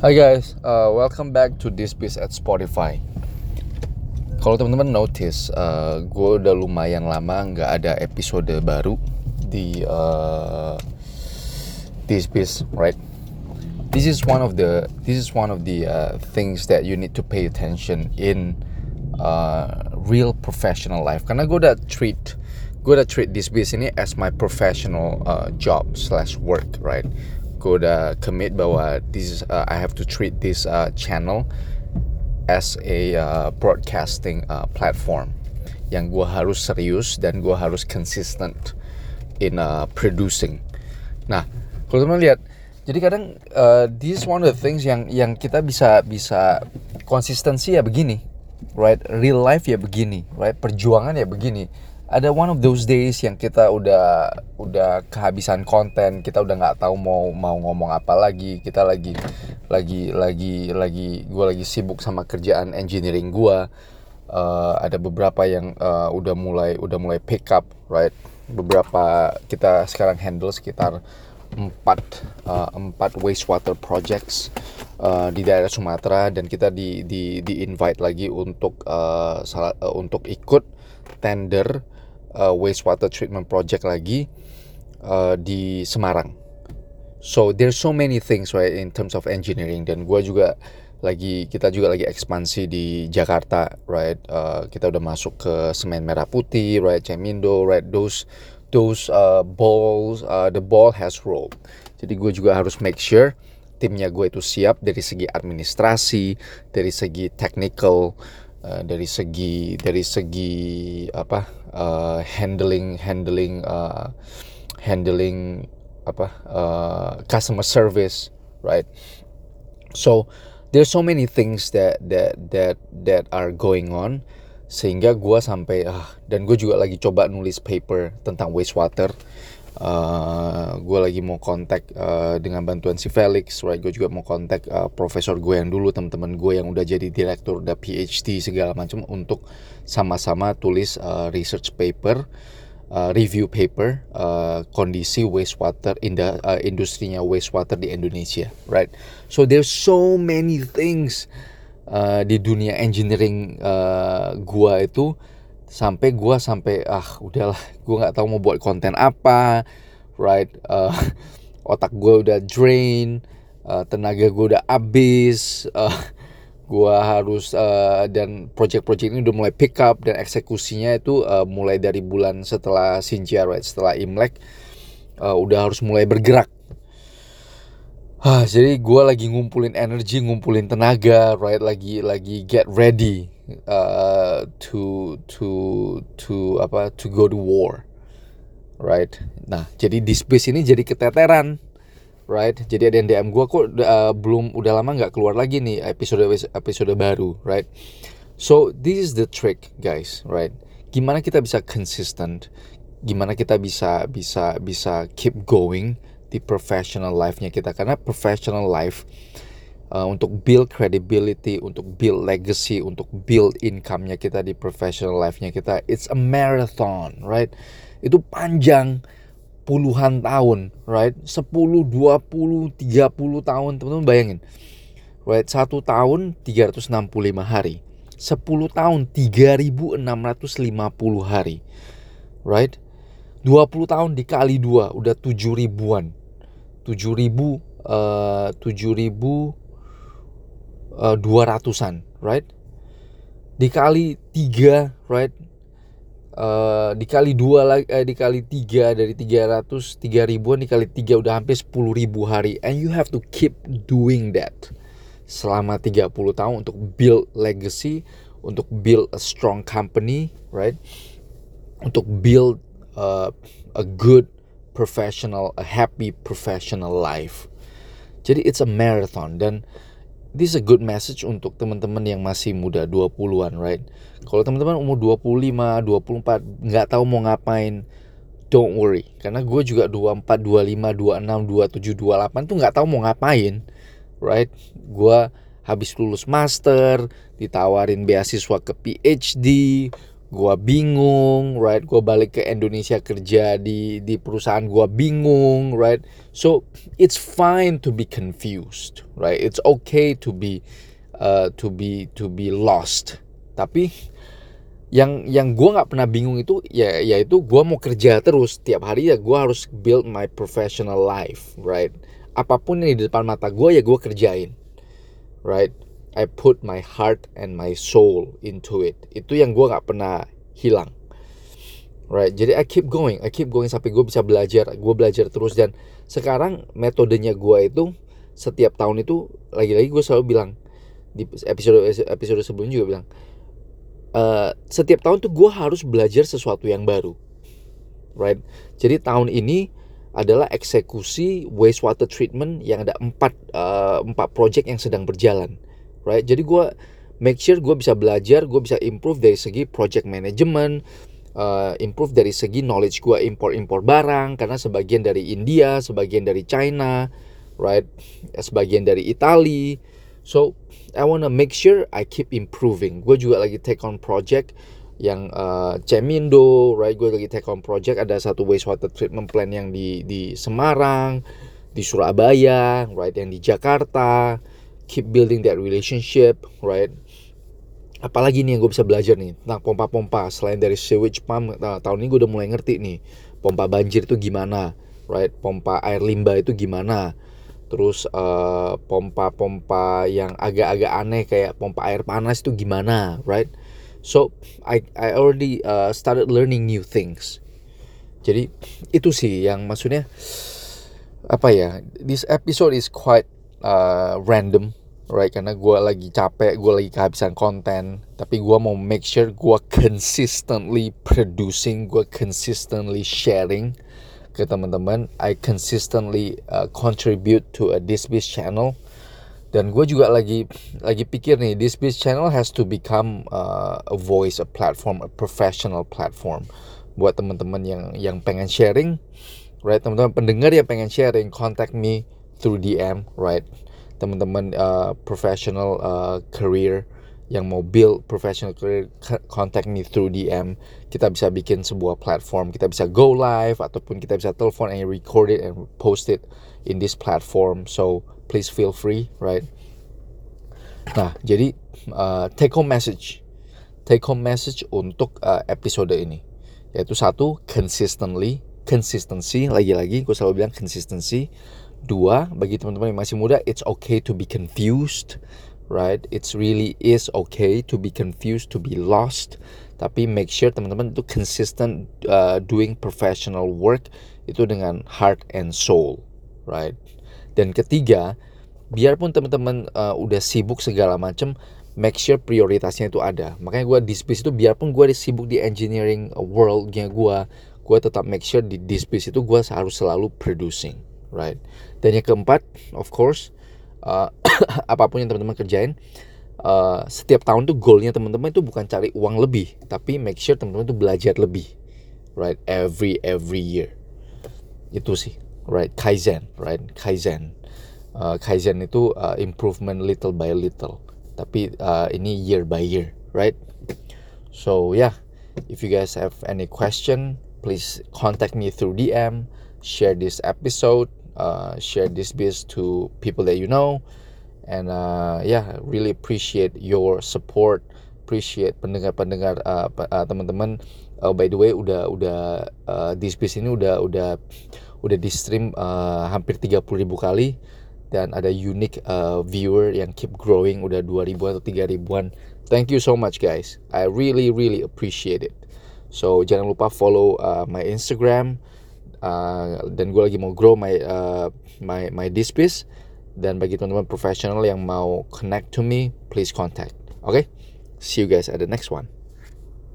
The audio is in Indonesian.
Hi guys, uh, welcome back to this piece at Spotify. Kalau teman-teman notice, uh, gue udah lumayan lama nggak ada episode baru di uh, this piece, right? This is one of the this is one of the uh, things that you need to pay attention in uh, real professional life. Karena gue udah treat gue udah treat this piece ini as my professional uh, job slash work, right? Gue udah commit bahwa this is, uh, I have to treat this uh, channel as a uh, broadcasting uh, platform yang gue harus serius dan gue harus consistent in uh, producing. Nah, kalau teman lihat, jadi kadang uh, this is one of the things yang yang kita bisa bisa konsistensi ya begini, right? Real life ya begini, right? Perjuangan ya begini ada one of those days yang kita udah udah kehabisan konten kita udah nggak tahu mau mau ngomong apa lagi kita lagi lagi lagi lagi gue lagi sibuk sama kerjaan engineering gue uh, ada beberapa yang uh, udah mulai udah mulai pick up right? Beberapa kita sekarang handle sekitar empat uh, empat wastewater projects uh, di daerah Sumatera. Dan kita di di di invite lagi untuk uh, salah, uh, untuk ikut tender uh, wastewater treatment project lagi uh, di Semarang. So there's so many things right in terms of engineering. Dan gue juga lagi kita juga lagi ekspansi di Jakarta right? Uh, kita udah masuk ke semen merah putih right? Cemindo right? Those those uh, balls uh, the ball has rolled. Jadi gue juga harus make sure timnya gue itu siap dari segi administrasi dari segi technical uh, dari segi dari segi apa uh, handling handling uh, handling apa uh, customer service right? So there's so many things that that that that are going on sehingga gue sampai ah dan gue juga lagi coba nulis paper tentang wastewater uh, gue lagi mau kontak uh, dengan bantuan si Felix right? Gue juga mau kontak uh, profesor gue yang dulu teman-teman gue yang udah jadi direktur udah PhD segala macam untuk sama-sama tulis uh, research paper uh, review paper uh, kondisi wastewater inda, uh, industrinya wastewater di Indonesia right? So there's so many things uh, di dunia engineering uh, gua itu sampai gua sampai ah udahlah gua nggak tahu mau buat konten apa right uh, otak gua udah drain uh, tenaga gua udah habis uh, gua harus uh, dan project-project ini udah mulai pick up dan eksekusinya itu uh, mulai dari bulan setelah Sinja right setelah Imlek uh, udah harus mulai bergerak Ah, jadi gue lagi ngumpulin energi, ngumpulin tenaga, right? Lagi lagi get ready uh, to to to apa? To go to war, right? Nah, jadi di space ini jadi keteteran, right? Jadi ada yang DM gue kok uh, belum udah lama nggak keluar lagi nih episode episode baru, right? So this is the trick, guys, right? Gimana kita bisa consistent? Gimana kita bisa bisa bisa keep going? di professional life-nya kita karena professional life uh, untuk build credibility, untuk build legacy, untuk build income-nya kita di professional life-nya kita, it's a marathon, right? Itu panjang puluhan tahun, right? 10, 20, 30 tahun, teman-teman bayangin. Right, satu tahun 365 hari. 10 tahun 3650 hari. Right? 20 tahun dikali dua udah 7 ribuan 7000 uh, 7200-an, right? Dikali 3, right? Uh, dikali 2 lagi uh, dikali 3 dari 300 3000-an dikali 3 udah hampir 10.000 hari and you have to keep doing that selama 30 tahun untuk build legacy, untuk build a strong company, right? Untuk build uh, a good professional, a happy professional life. Jadi it's a marathon dan this is a good message untuk teman-teman yang masih muda 20-an, right? Kalau teman-teman umur 25, 24 nggak tahu mau ngapain, don't worry. Karena gue juga 24, 25, 26, 27, 28 tuh nggak tahu mau ngapain, right? Gue habis lulus master, ditawarin beasiswa ke PhD, gue bingung, right? Gue balik ke Indonesia kerja di di perusahaan gue bingung, right? So it's fine to be confused, right? It's okay to be uh, to be to be lost. Tapi yang yang gue nggak pernah bingung itu ya yaitu gue mau kerja terus tiap hari ya gue harus build my professional life, right? Apa pun yang di depan mata gue ya gue kerjain, right? I put my heart and my soul into it. Itu yang gue nggak pernah hilang. Right, jadi I keep going, I keep going sampai gue bisa belajar, gue belajar terus dan sekarang metodenya gue itu setiap tahun itu lagi-lagi gue selalu bilang di episode episode sebelumnya juga bilang uh, setiap tahun tuh gue harus belajar sesuatu yang baru, right? Jadi tahun ini adalah eksekusi wastewater treatment yang ada empat uh, empat project yang sedang berjalan right? Jadi gue make sure gue bisa belajar gue bisa improve dari segi project management uh, improve dari segi knowledge gue impor impor barang karena sebagian dari India sebagian dari China right? Sebagian dari Italy so I wanna make sure I keep improving. Gue juga lagi take on project yang uh, Cemindo, right? Gue lagi take on project. Ada satu wastewater treatment plant yang di di Semarang, di Surabaya, right? Yang di Jakarta, keep building that relationship, right? Apalagi nih yang gue bisa belajar nih tentang pompa-pompa selain dari sewage pump. Nah, tahun ini gue udah mulai ngerti nih pompa banjir itu gimana, right? Pompa air limbah itu gimana? Terus eh, pompa-pompa yang agak-agak aneh kayak pompa air panas itu gimana, right? So I I already uh, started learning new things. Jadi itu sih yang maksudnya apa ya? This episode is quite uh, random right karena gue lagi capek gue lagi kehabisan konten tapi gue mau make sure gue consistently producing gue consistently sharing ke teman-teman. I consistently uh, contribute to a Disbiz channel. Dan gue juga lagi lagi pikir nih Disbiz channel has to become uh, a voice a platform a professional platform. Buat teman-teman yang yang pengen sharing right? Teman-teman pendengar yang pengen sharing contact me through DM right teman-teman uh, professional uh, career yang mau build professional career contact me through DM kita bisa bikin sebuah platform. Kita bisa go live ataupun kita bisa telepon and record it and post it in this platform. So please feel free right? Nah jadi uh, take home message. Take home message untuk uh, episode ini. Yaitu satu consistently. Consistency lagi-lagi gue selalu bilang consistency Dua, bagi teman-teman yang masih muda, it's okay to be confused, right? It's really is okay to be confused, to be lost. Tapi make sure teman-teman itu consistent uh, doing professional work itu dengan heart and soul, right? Dan ketiga, biarpun teman-teman uh, udah sibuk segala macam, make sure prioritasnya itu ada. Makanya gue di space itu biarpun gue sibuk di engineering worldnya gue, gue tetap make sure di di space itu gue harus selalu producing, right? Dan yang keempat, of course, uh, apa pun yang teman-teman kerjain, uh, setiap tahun tuh goalnya teman-teman itu bukan cari uang lebih, tapi make sure teman-teman tuh belajar lebih, right? Every every year, itu sih, right? Kaizen, right? Kaizen, uh, Kaizen itu uh, improvement little by little, tapi uh, ini year by year, right? So yeah, if you guys have any question, please contact me through DM, share this episode uh, share this biz to people that you know. And uh, yeah really appreciate your support. Appreciate pendengar-pendengar uh, uh, teman-teman. Uh, by the way udah udah uh, this biz ini udah udah udah di stream uh, hampir 30 ribu kali. Dan ada unique uh, viewer yang keep growing udah 2000 atau 3000 ribuan. Thank you so much guys. I really really appreciate it. So jangan lupa follow uh, my Instagram uh, dan gue lagi mau grow my uh, my my dispis dan bagi teman-teman profesional yang mau connect to me please contact. Oke okay? see you guys at the next one